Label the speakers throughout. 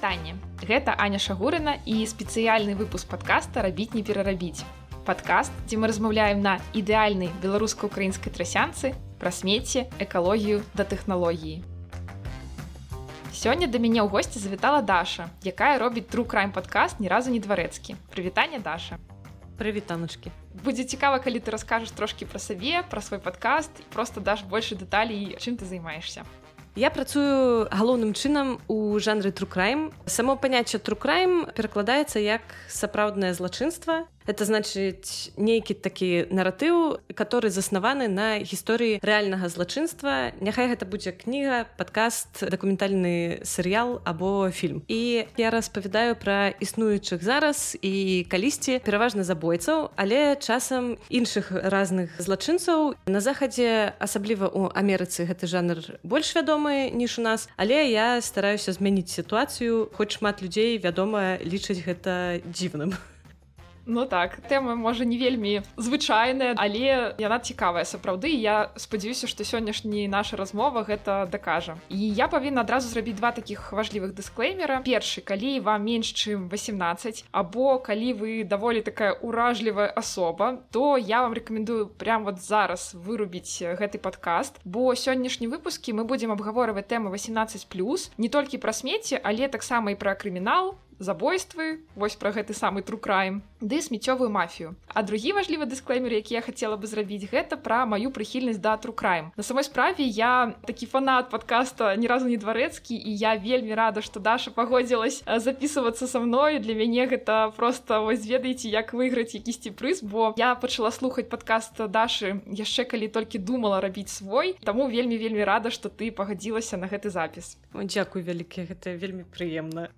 Speaker 1: вітанне гэта Аня шагурына і спецыяльны выпуск подкаста рабіць не перарабіць подкаст дзе мы размаўляем на ідэальнай беларуска-украінскай трасянцы пра смецце экалогію да тэхналогіі. Сёння да мяне ў госці завітала даша якая робіць тру крайм подкаст ні разу не дварэцкі. Прывітанне даша.
Speaker 2: Прывітаначкі
Speaker 1: будзе цікава калі ты раскажаш трошкі пра сабе пра свой падкаст просто даш больше дэталей чым ты займаешься
Speaker 2: Я працую галоўным чынам у жанры трукрайм. Само паняцце трукрайм перакладаецца як сапраўднае злачынства это значыць нейкі такі наратыў который заснаваны на гісторыі рэальнага злачынства. Няхай гэта будзе кніга падкаст дакументальны серыял або фільм. І я распавядаю пра існуючых зараз і калісьці пераважна забойцаў але часам іншых разных злачынцаў. На захадзе асабліва у Амерыцы гэты жанр больш вядомы ніж у нас але я стараюся змяніць сітуацыю хоць шмат людзей вядома лічаць гэта дзіўным
Speaker 1: Ну так тэма можа не вельмі звычайная але яна цікавая сапраўды я спадзяюся што сённяшні наша размова гэта дакажа. І я павінна адразу зрабіць два такіх важлівых дысклеймера. Першы калі вам менш чым 18 або калі вы даволі такая уражлівая асоба то я вам рекомендую прям вот зараз вырубіць гэты подкаст бо сённяшні выпускі мы будзем абгаворваць тэмы 18 плюс не толькі пра смецце але таксама і пра крымінал забойствы вось пра гэты самы трукрайм ды смеццёвую мафію. А другі важлівы дысклеймер які я хацела бы зрабіць гэта пра маю прыхільнасць да трукрайм на самой справе я такі фанат подкаста ні разу не дварэцкі і я вельмі рада што даша пагодзілась записывацца са мною для мяне гэта просто вось ведаеце як выйграць якісьці прыз бо я пачала слухаць подкаст дашы яшчэ калі толькі думала рабіць свой. Таму вельмі вельмі рада што ты пагадзілася на гэты запіс.
Speaker 2: Дзякуй вялікі гэта вельмі прыемна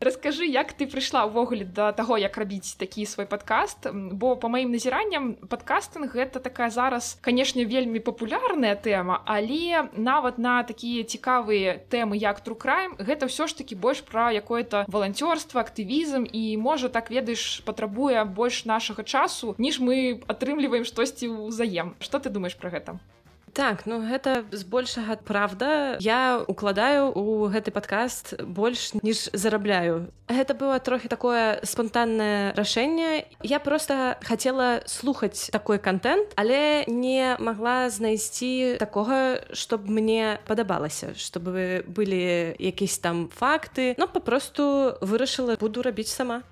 Speaker 1: Раскажы, як ты прыйшла ўвогуле да таго, як рабіць такі свой падкаст, бо па маім назіранням падкастынг гэта такая зараз, канешне, вельмі папулярная тэма, але нават на такія цікавыя тэмы як трукрайм, гэта ўсё ж такі больш пра якое-то валанцёрства, актывізм і можа так ведаеш, патрабуе больш нашага часу, ніж мы атрымліваем штосьці ўзаем. Што ты думаеш пра гэта?
Speaker 2: Так ну гэта збольшага правда. Я укладаю у гэты падкаст больш ніж зарабляю. Гэта было трохі такое спонтаннае рашэнне. Я просто хацела слухаць такой контент але не магла знайсці такога чтоб мне падабалася чтобы былі якісь там факты. Но папросту вырашыла буду рабіць сама.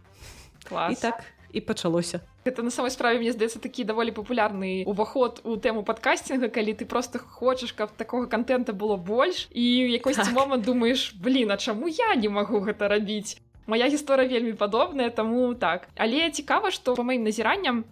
Speaker 1: Клас.
Speaker 2: і так і пачалося.
Speaker 1: Это на самой справе мне здаецца такі даволі папулярны уваход у тэму падкасцінга калі ты просто хочаш каб такога контента было больш і якось так. момант думаешь блин а чаму я не магу гэта рабіць? Моя гісторыя вельмі падобная таму так але цікава што по маім назіранням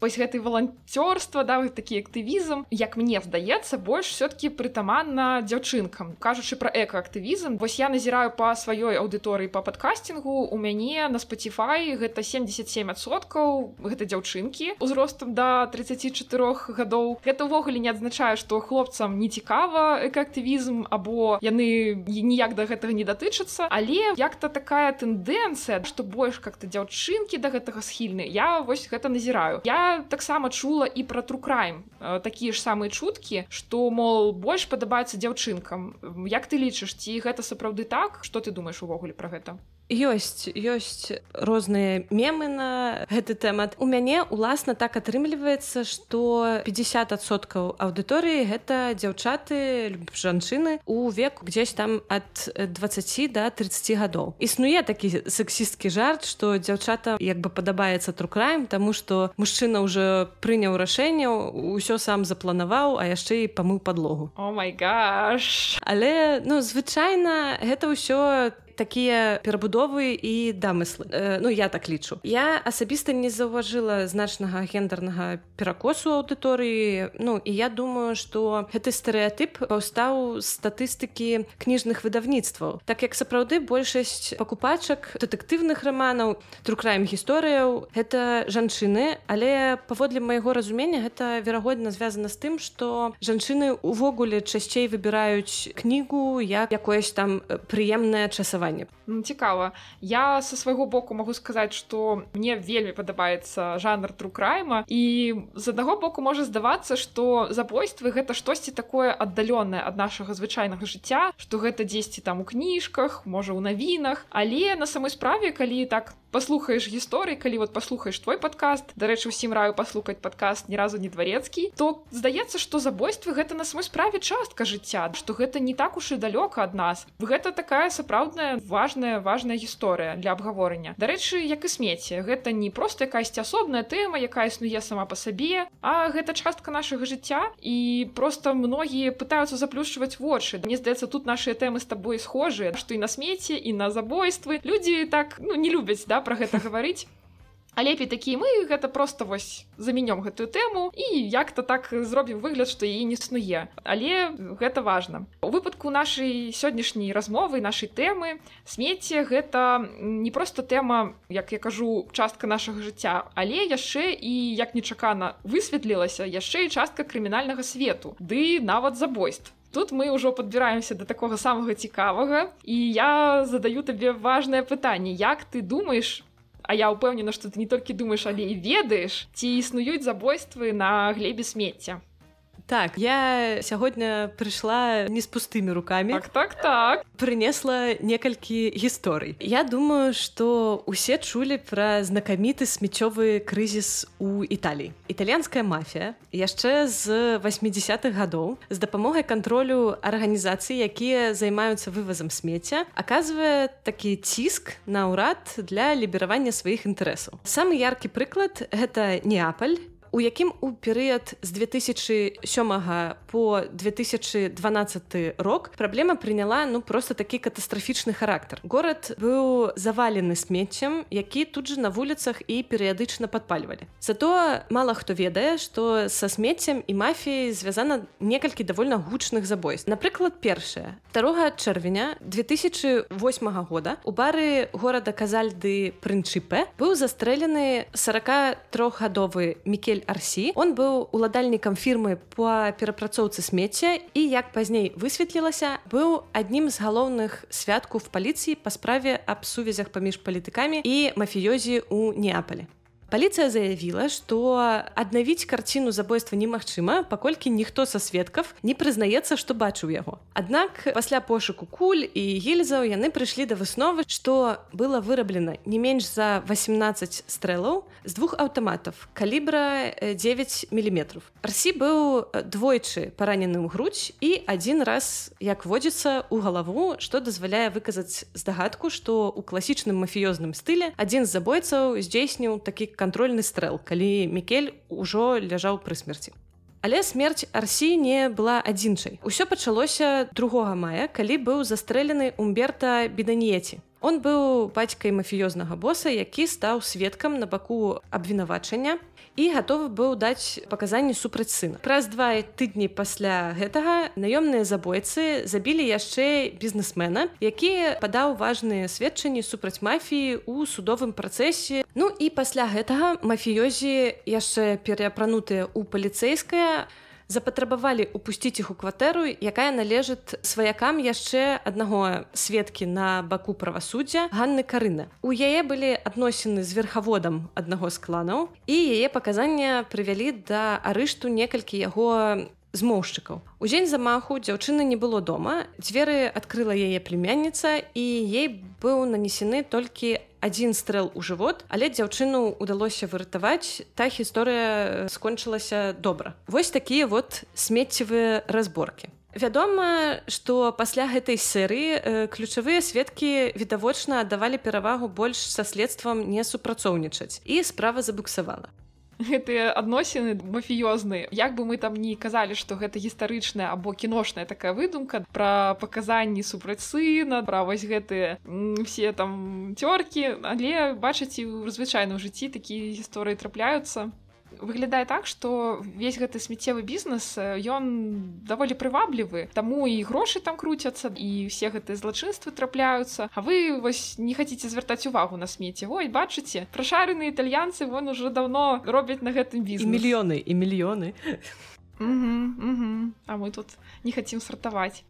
Speaker 1: вось гэты валанцёрства да такі актывізм як мне здаецца больш все-таки прытаманна дзяўчынкам. Кажучы про экаактывізм вось я назіраю по сваёй аўдыторыі по падкасцінгу у мяне на Spotify гэта 77соткаў гэта дзяўчынкі узростам до 34 гадоў. Гэта ўвогуле не адзначае что хлопцам не цікава экаактывізм або яны ніяк да гэтага не датычацца. Але як-то такая тэндэнцыя что больш как-то дзяўчынкі до да гэтага схільны я вось гэта назіраю. Я таксама чула і пра трукрайм э, такія ж самыя чуткі што мол больш падабаецца дзяўчынкам. Як ты лічыш ці гэта сапраўды так? Што ты думаешь увогуле пра гэта
Speaker 2: ёсць ёсць розныя мемы на гэты тэмат. У мяне уласна так атрымліваецца что 50соткаў аўдыторыі гэта дзяўчаты жанчыны у веку гdzесь там ад 20 до 30 гадоў. Існуе такі сексісткі жарт что дзяўчата як бы падабаецца трукраем тому что мужчына уже прыняў рашэнне ўсё сам запланаваў а яшчэ і памыў подлогу
Speaker 1: о май гаш!
Speaker 2: Але ну звычайна гэта ўсё такія перабудовы і дамыслы. Э, ну я так лічу. Я асабіста не заўважыла значнага гендернага перакосу аўдыторыі. Ну і я думаю что гэты стэеатып паўстаў статыстыкі кніжных выдавніцтваў так як сапраўды большасць пакупачак дэтэктыўных раманаў трукраем гісторыяў гэта жанчыны але паводле майго разумення гэта верагодна звязана з тым что жанчыны увогуле часцей выбіраюць кнігу як якоесь там прыемнае часаванне сартаванне
Speaker 1: цікава. Я со свайго боку могу сказаць что мне вельмі падабаецца жанр трукрайма і з аднаго боку можа здавацца что забойствы гэта штосьці такое аддаленное ад нашага звычайнага жыцця что гэта дзесьці там у кніжках можа у навінах. Але на самой справе калі так паслухаеш гісторыі калі вот паслухаеш твой подкаст дарэчы усім раю паслухаць подкаст ні разу не дварецкі то здаецца что забойствы гэта на самой справе частка жыцця что гэта не так уж і далёка ад нас. Гэта такая сапраўдная важная важная гісторыя для абгаворання. Дарэчы як і смеце гэта не просто якасьці асобная тэма якая існуе сама по сабе а гэта частка нашага жыцця. І просто многія пытаюцца заплюшчваць вочы. Мне здаецца тут наши тэмы з табой схожыя што і на смеце і на забойствы. Людзі так ну не любяць да про гэта гаварыць лепей такі мы гэта просто вось заменём гэтую тэму і як-то так зробім выгляд што і не існуе але гэта важна. У выпадку нашай сённяшняй размовы нашай тэмы смецце гэта не просто тэма як я кажу частка нашага жыцця але яшчэ і як нечакана высветлілася яшчэ і частка крымінальнага свету ды нават забойств. Тут мы ўжо падбіраемся да такога самага цікавага і я задаю табе важнае пытанне як ты думаешь А я ўпэўнена, што ты не толькі думаеш, але і ведаеш, ці існуюць забойствы на глебе смецця.
Speaker 2: Так я сягоння прыйшла не з пустымі руками.
Speaker 1: Так так так.
Speaker 2: Прынесла некалькі гісторый Я думаю что усе чулі пра знакаміты смеццёвы крызіс у італіі італьянская мафія яшчэ з 80-х гадоў з дапамогай кантролю арганізацыі якія займаюцца вывазам смецця аказвае такі ціск на ўрад для ліберавання сваіх інтарэсаў. Самы яркі прыклад гэта неапаль у якім у перыяд з 2007 по 2012 рок праблема прыняла ну просто такі катастрафічны характар. Горад быў завалены смеццем які тут же на вуліцах і перыядычна падпальвалі. Зато мало хто ведае что са смеццем і мафіяй звязана некалькі давольна гучных забойств напрыклад першае 2 чэрвеня 2008 года у бары горада казальды прынчыпе быў застрэлены 43гадовы мікель Мішель Арсі. Он быў уладальнікам фірмы па перапрацоўцы смецця і як пазней высветлілася, быў аднім з галоўных святкаў в паліцыі па справе аб сувязях паміж палітыкамі і мафіёзі ў Неапалі. Паліцыя заявіла, што аднавіць карціну забойства немагчыма, паколькі ніхто са сведкаў не прызнаецца, што бачыў яго. Аднак пасля пошуку куль і гільзаў яны прыйшлі да высновы, што было выраблена не менш за 18 стрэлаў з двух аўтаматаў калібра 9 мм. Арсі быў двойчы параненым грудь і адзін раз як водзіцца ў галаву, што дазваляе выказаць здагадку, што ў класічным мафіёзным стылі адзін з забойцаў здзейсніў такі кантрольны стрэл калі мікель ужо ляжаў пры смерці. Але смерць арсі не была адзінчай. Усё пачалося 2 мая калі быў застрэлены умберта беданіеці он быў бацькай мафіёзнага боса які стаў сведкам на баку абвінавачання і гатовы быў даць паказанні супраць сына. Праз два тыдні пасля гэтага наёмныя забойцы забілі яшчэ бізнесмена, які падаў важныя сведчанні супраць мафіі ў судовым працэсе. Ну і пасля гэтага мафіёзі яшчэ пераапранутыя ў паліцэйская, запатрабавалі упусціць іх у кватэру якая належыць сваякам яшчэ аднаго сведкі на баку правасуддзя Ганны карына у яе былі адносіны з верхаводам аднаго з кланаў і яе паказання прывялі да арышту некалькі яго змоўшчыкаў. У дзень замаху дзяўчыны не было дома дзверы адкрыла яе племянніца і ей быў нанесены толькі адзін стрэл у жывот але дзяўчыну удалося выратаваць. Та гісторыя скончылася добра. Вось такія вот смеццевыя разборкі. Вядома што пасля гэтай серыі ключавыя сведкі відавочна аддавалі перавагу больш са следствам не супрацоўнічаць. І справа забуксавала
Speaker 1: гэтыя адносіны мафіёзныя. Як бы мы там не казалі што гэта гістарычная або кіношная такая выдумка пра паказанні супраць сына пра вось гэтыя все там цёркі але бачыць ў звычайным жыцці такія гісторыі трапляюцца выглядае так что весь гэты смеццевы бізнес ён даволі прываблівы таму і грошы там круцяцца і все гэтыя злачынствы трапляюцца А вы вось не хаце звяртаць увагу на смеце ой бачыце прашараны італьянцы вон уже давно робяць на гэтым віз
Speaker 2: мільёны і мільёны
Speaker 1: А мы тут не хацім сартаваць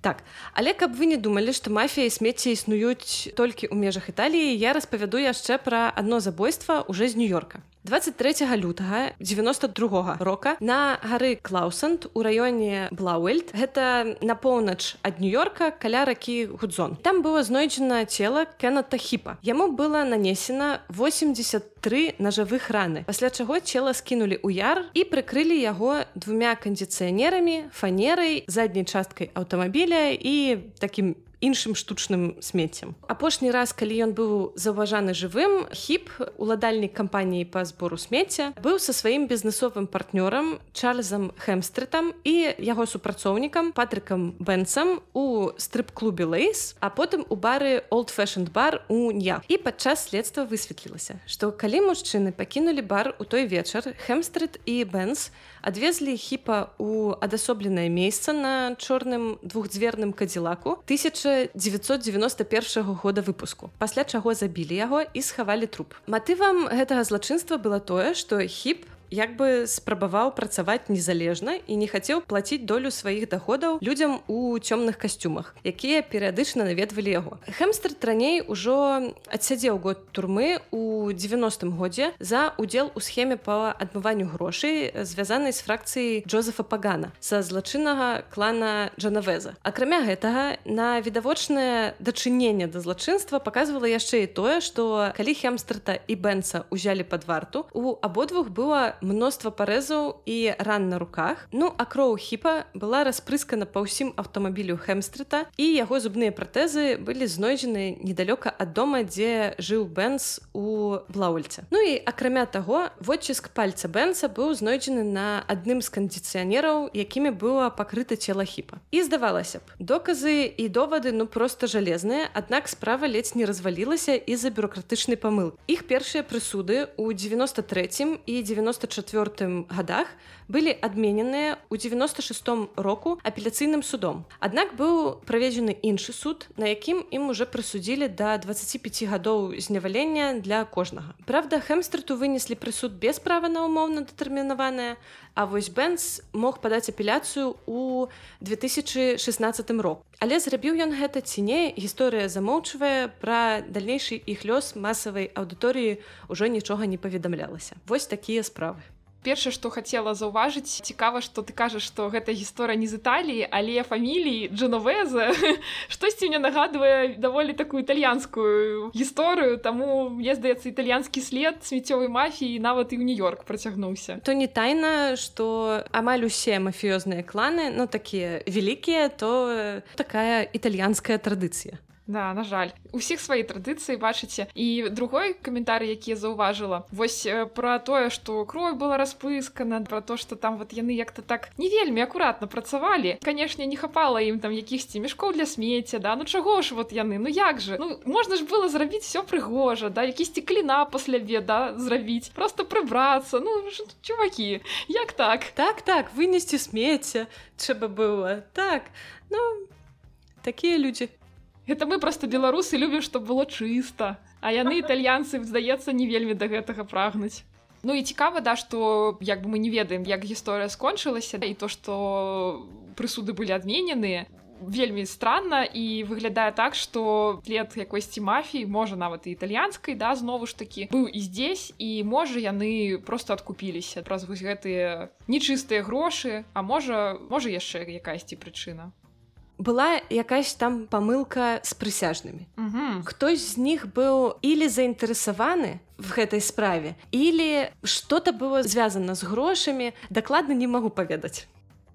Speaker 2: так але каб вы не думалі што мафія смецці існуюць толькі ў межах італіі я распавяду яшчэ пра адно забойства уже з нью-йорка 23 лютага 92 рока на гары клаусанд у раёне блауэльт гэта на поўнач ад нью-йорка каля ракі гудзон. Там было знойдзена цела кената хіпа. Яму было нанесена 83 нажавых раны пасля чаго цела скінулі ў яр і прыкрылі яго двумя кандыцыянерамі фанерай задняй часткай аўтамабіля і таким іншым штучным смеццем. Апошні раз калі ён быў заўважаны жывым хіп уладальнік кампаніі па збору смецця быў са сваім бізнесовым партнёрам чарльзам хэмстрытам і яго супрацоўнікам патрыкам бэнсам у стрып-клубе лейс а потым у бары old фэшн бар у ня і падчас следства высветлілася што калі мужчыны пакінулі бар у той вечар хэмстрыт і бэнс адвезлі хіпа у адасобленае месца на чорным двухдзверным кадзілаку 1991 года выпуску. Пасля чаго забілі яго і схавалі труп. Матывам гэтага злачынства было тое што хіп як бы спрабаваў працаваць незалежна і не хацеў плаціць долю сваіх даходаў людзям у цёмных касцюмах якія перыядычна наведвалі яго. Хэмстер раней ужо адсядзеў год турмы у 90 годзе за удзел у схеме па адмыванню грошай звязанай з фракцыяй джозефа пагана са злачыннага клана джанавеза. Акрамя гэтага на відавочнае дачыненне да злачынства показывала яшчэ і тое што калі хемстрта і бэнса узялі под варту у абодвух было мноства парэзаў і ран на руках. Ну а кроў хіпа была распрыскана па ўсім аўтамабілю хэмстрыта і яго зубныя пратэзы былі знойдзены недалёка ад дома дзе жыў бэнс у блаульце ну і акрамя таго водціск пальца бэнса быў знойдзены на адным з кандыцыянераў якімі было пакрыта цела хіпа і здавалася б. Доказы і довады ну просто жалезныя аднак справа ледзь не развалілася і-за бюрократычнай памыл іх першыя прысуды у 93 і 90 94 годах былі адмененыя ў 96 року апеляцыйным судом. Аднак быў праведзены іншы суд, на якім ім уже прысудзілі да 25 гадоў знявалення для кожнага. Правда, хэмстрату вынеслі прысуд без права на умоўна дэтэрмінаваная, А вось Бэнс мог падаць апеляцыю ў 2016 рок. Але зрабіў ён гэта ці не гісторыя замоўчвае пра далейшы іх лёс масавай аўдыторыі ўжо нічога не паведамлялася. Вось такія справы
Speaker 1: першае што хацела заўважыць цікава што ты кажаш што гэта гісторыя не з італіі але фаміліі джановеза штосьці мне нагадвае даволі такую італьянскую гісторыю таму мне здаецца італьянскі след смеццёвай мафіі нават і ў нью-йорк працягнуўся.
Speaker 2: То не тайна што амаль усе мафіёзныя кланы ну такія вялікія то такая італьянская традыцыя
Speaker 1: Да, на жаль. Усіх свае традыцыі бачыце і другой каментар які заўважыла вось пра тое што кровь была распыскана про то что там вот яны як-то так не вельмі акуратна працавалі. Канешне не хапала ім там якіхсьці мяшкоў для смецця да? Ну чаго ж вот яны? Ну як же? Ну можна ж было зрабіць все прыгожа да? Якісьці кліна пасля беда зрабіць просто прыбрацца. Ну чувакі як так?
Speaker 2: Так так вынесці смецця трэба было. Так ну такія людзі
Speaker 1: Гэта мы просто беларусы любім, чтобы было чыста. А яны італьянцы, здаецца, не вельмі да гэтага прагнуць. Ну і цікава, да, што як бы мы не ведаем, як гісторыя скончылася і то, што прысуды былі адмененыя. Вельмі странна і выглядае так, што лет якойсьці мафіі можа нават і італьянскай да знову ж такі быў і здесь і можа яны просто адкупіліся праз вось гэтыя нечыстыя грошы, а можа можа яшчэ якасьці прычына
Speaker 2: была якась там памылка з прысяжнымі. Хтось з них быў или заінтарэсаваны в гэтай справе или что-то было звязано з грошамі дакладна не магу паведаць.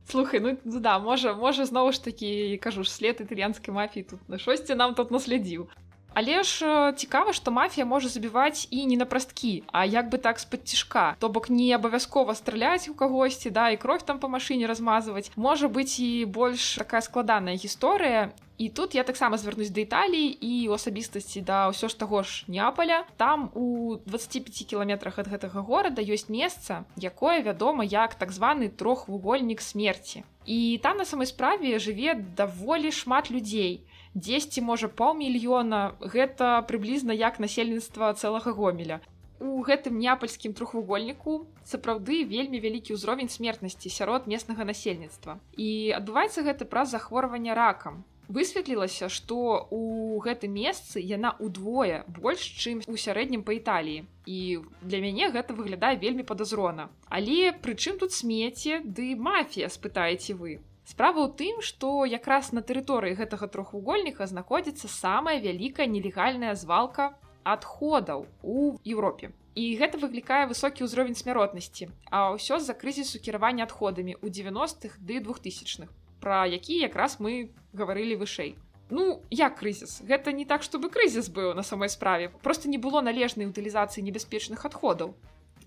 Speaker 1: Слухай, ну да можа можа зноў ж такі кажу ж след італьянскай мафіі тут на шосьці нам тут наследзіў Але ж цікава, што мафія можа забіваць і не на прасткі, а як бы так з-пад цішка. То бок не абавязкова страляць у кагосьці, да і кровь там па машыне размазваць. Можа быць і больш такая складаная гісторыя. І тут я таксама звярнусь да Італіі і у асабістасці да ўсё ж таго ж Неаполя. Там у 25 кіламетрах ад гэтага горада ёсць месца, якое вядома як так званы трохвугольнік смерці. І там на самай справе жыве даволі шмат людзей дзесьці можа паўмільёна. Гэта прыблізна як насельніцтва цэлага гомеля. У гэтым неапальскім трохвугольніку сапраўды вельмі вялікі ўзровень смертнасці сярод местнага насельніцтва. І адбываецца гэта праз захворванне ракам. Высветлілася што у гэтым месцы яна удвое больш чым у сярэднім па італіі. І для мяне гэта выглядае вельмі падазрона. Але прычым тут смеце ды мафія спытаеце вы Справа ў тым, што якраз на тэрыторыі гэтага трохвугольніка знаходзіцца самая вялікая нелегальная звалка адходаў у Еўропе. І гэта выклікае высокі ўзровень смяротнасці, а ўсё з-за крызісу кіравання адходамі ў 90-х ды двухтысячных, пра які якраз мы гаварылі вышэй. Ну, як крызіс? Гэта не так, чтобы крызіс быў на самой справе. Просто не было належнай утылізацыі небяспечных адходаў.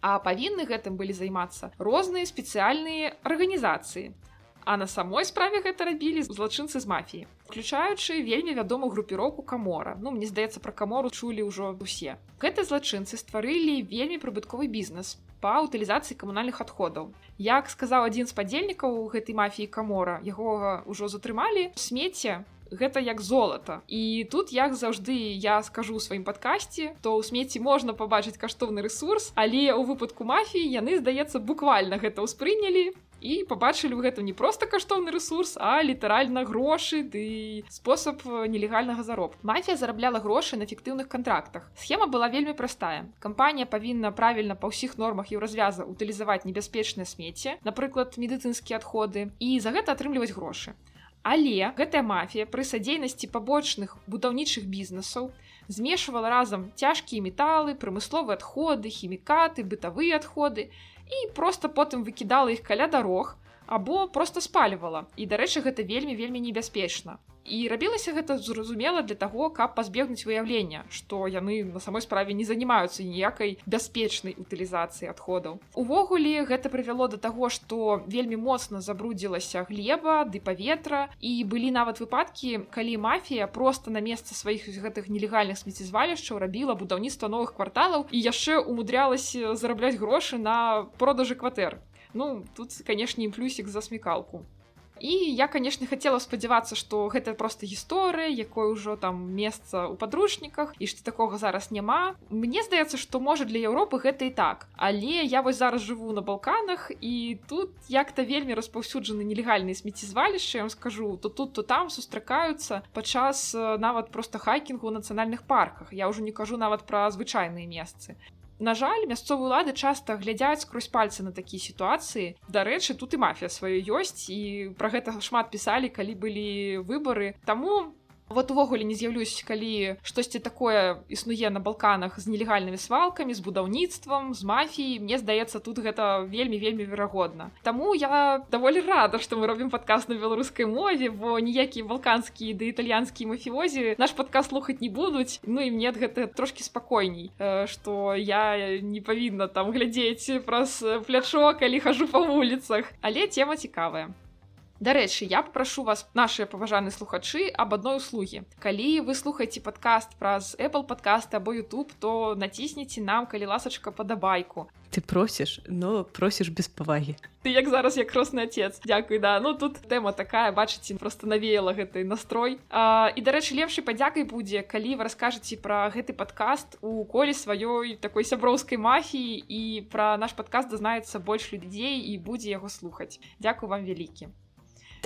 Speaker 1: А павінны гэтым былі займацца розныя спецыяльныя арганізацыі. А на самой справе гэта рабілі злачынцы з мафіі. Включаючы вельмі вядомую групіроўку камора. Ну мне здаецца пра камору чулі ўжо усе гэты злачынцы стварылі вельмі прыбытковы бізнес па утылізацыі камунальных адходаў. Як сказаў адзін з падзельнікаў гэтай мафіі камора яго ўжо затрымалі смецце Гэта як золата. І тут як заўжды я скажу сваім падкасці то ў смеці можна пабачыць каштоўны ресурс але ў выпадку мафіі яны здаецца буквально гэта ўспрынялі і побачылі ў гэтым не просто каштоўны ресурс а літаральна грошы ды спосаб нелегальнага зароб мафія зарабляла грошы на эфектыўных контрактах схема была вельмі простая. Кампанія павінна правільна па ўсіх нормах і развяза утылізаваць небяспечнае смецце напрыклад медыцынскія адходы і за гэта атрымліваць грошы але гэтая мафія пры садзейнасці пабочных будаўнічых бізнесаў змешвала разам цяжкія металы прамысловыя адходы хімікаты бытавыя адходы і просто потым выкідала іх каля дарог або просто спальвала. І дарэчы гэта вельмі вельмі небяспечна. І рабілася гэта зразумела для таго каб пазбегнуць выяўлення што яны на самой справе не занимаются ніякай бяспечнай утылізацыі адходаў. Увогуле гэта прывяло до таго што вельмі моцна забрудзілася глеба ды паветра. І былі нават выпадкі калі мафія просто на месца сваіх гэтых нелегальных смецезвалішчаў рабіла будаўніцтва новых кварталаў і яшчэ умудрялася зарабляць грошы на продажы кватэр ну тут канешне плюсик за смекалку. І я конечно хотела спадзявацца что гэта просто гісторыя якой ужо там месца у падручніках і что такого зараз няма Мне здаецца что можа для Еўропы гэта і так. Але я вось зараз жыву на балканах і тут як-то вельмі распаўсюджаны нелегальныя смецезвалішча я скажу то тут то там сустракаюцца падчас нават просто хайкінгу у нацыянальных парках. Я ўжо не кажу нават пра звычайныя месцы На жаль, мясцовыя улады часта глядзяць скрозь пальцы на такія сітуацыі. Дарэчы, тут і мафія сваё ёсць і пра гэта шмат пісалі, калі былі выбары. Таму вот увогуле не з'яўлюсь калі штосьці такое існуе на балканах з нелегальнымі свалкамі з будаўніцтвам з мафіяй. Мне здаецца тут гэта вельмі вельмі верагодна. Таму я даволі рада што мы робім падказ на беларускай мове бо ніякія балканскія ды італьянскія мафіозі наш падказ слухаць не будуць. Ну і мне гэта трошки спакойней што я не павінна там глядзець праз плячо калі хожу па вуліцах. Але тема цікавая Дарэчы, я попрошу вас нашыя паважаны слухачы об адной услугі. Калі вы слухаеце падкаст праз Apple подкаст або YouTube, то націсніце нам калі ласачка падабайку.
Speaker 2: Ты просіш, но просіш без павагі.
Speaker 1: Ты як зараз як кросны отец. Дякуй да. Ну тут тэма такая бачыце просто навеяла гэты настрой. А, і дарэчы, лепшай падзякай будзе, калі вы раскажаце пра гэты падкаст у коле сваёй такой сяброўскай мафіі і пра наш падкаст дазнаецца больш людзей і будзе яго слухаць. Дякую вам вялікі.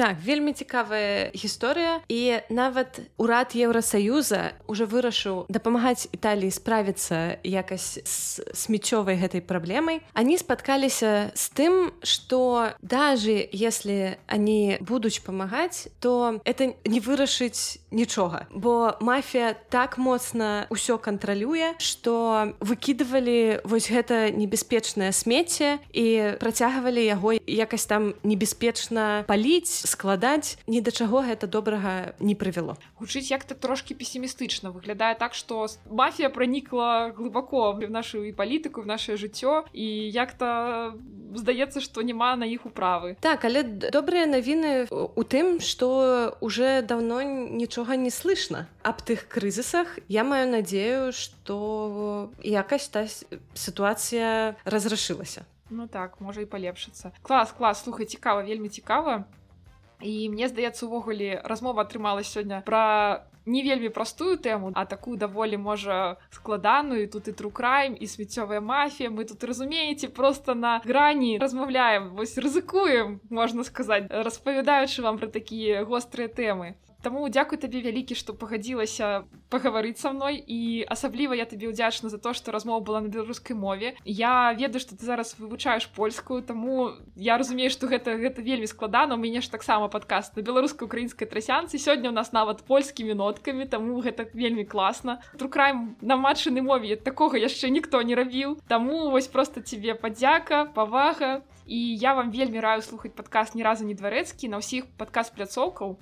Speaker 2: Так вельмі цікавая гісторыя. І нават урад еўросаюза уже вырашыў дапамагаць італіі справіцца якасць з смеццёвай гэтай праблемай. Они спаткаліся з тым что даже если они будуць памагаць то это не вырашыць нічога. Бо мафія так моцна ўсё кантралюе что выкідывалі вось гэта небяспечнае смецце і працягвалі яго якась там небяспечна паліць складаць ні да чаго гэта добрага не прывяло.
Speaker 1: Гучыць як-то трошки пессімістычна выглядае так что мафія пранікла глыбако в нашу і палітыку в наше жыццё і як-то здаецца что няма на іх управы.
Speaker 2: Так але добрыя навіны у тым что уже давно нічога не слышно аб тых крызісах. Я маю надзею что якась та сітуацыя разрашылася.
Speaker 1: Ну так можа і палепшыцца. Клас клас слухай цікава вельмі цікава і мне здаецца увогуле размова атрымалась сёння пра не вельмі простую тэму а такую даволі можа складаную тут і трукрайм і смеццёвая мафія мы тут разумееце просто на грані размаўляем вось рызыкуем можна сказаць распавядаючы вам пра такія гострыя тэмы Таму дзякуй табе вялікі, што пагадзілася пагаварыць са мной і асабліва я табе ўдзячна за то, што размова была на беларускай мове. Я ведаю, што ты зараз вывучаеш польскую, таму я разумею, што гэта, гэта вельмі складана. У мяне ж таксама падкаст на беларуска-украінскай трасянцы. Сёння ў нас нават польскімі ноткамі, таму гэта вельмі класна. Трукраем на матчыны мове такога яшчэ ніхто не рабіў. Таму вось проста цябе падзяка, павага. І я вам вельмі раю слухаць падкаст ні разу не дварэцкі на ўсіх падкаст пляцоўкаў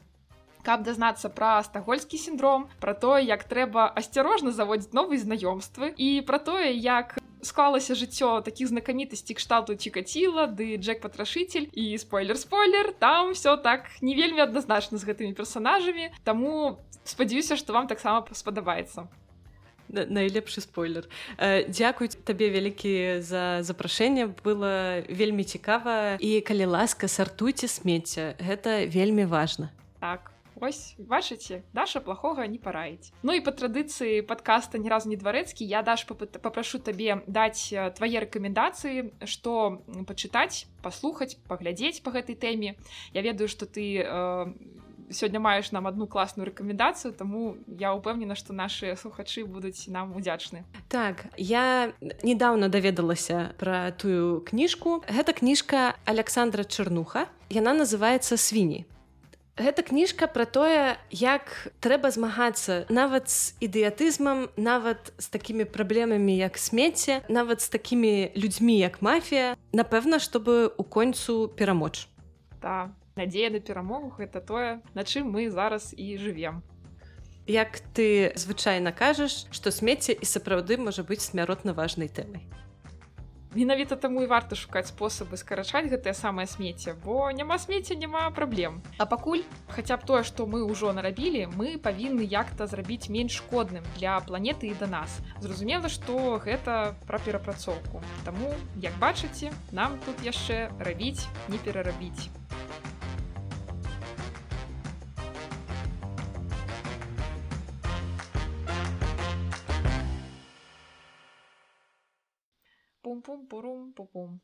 Speaker 1: каб дазнацца пра стагольскі синдром про тое як трэба асцярожна заводзіць новыя знаёмствы і про тое як склалася жыццё такіх знакамітасцей кшталту чикаціла ды джек патрашитель і спойлер спойлер там все так не вельмі адназначна з гэтымі персонажамі таму спадзяюся что вам таксама спадабаецца.
Speaker 2: Найлепшы спойлер. Э, дзякуй табе вялікі за запрашэнне было вельмі цікава. І калі ласка сартуйце смецця гэта вельмі важна.
Speaker 1: Так Вось бачыце Даша плохога не параіць. Ну і па традыцыі подкаста ні разу не дварэцкі я даш папрашу табе даць твае рэкамендацыі што пачытаць паслухаць паглядзець по гэтай тэме. Я ведаю што ты э, сёння маеш нам одну класную рэкамендацыю таму я упэўнена што нашыя слухачы будуць нам удзячны.
Speaker 2: Так я недавно даведалася пра тую кніжку. Гэта кніжка александра чарнуха. Яна называется свіні Гэта кніжка пра тое, як трэба змагацца нават з ідыятызмам, нават з такімі праблемамі, як смецце, нават з такімі людзьмі, як мафія, напэўна, чтобы у концу перамоч.
Speaker 1: Да, надзея на перамогу гэта тое, на чым мы зараз і жывем.
Speaker 2: Як ты звычайна кажаш, што смецце і сапраўды можа быць смяротна важнай тэмай
Speaker 1: менавіта таму і варта шукаць спосабы скарачаць гэтае самае смецце бо няма смецця няма праблем а пакуль? Хаця б тое што мы ўжо нарабілі мы павінны як-то зрабіць менш шкодным для планеты і да нас. Зразумела што гэта пра перапрацоўку Таму як бачыце нам тут яшчэ рабіць не перарабіць Пум-пум-пурум-пум-пум.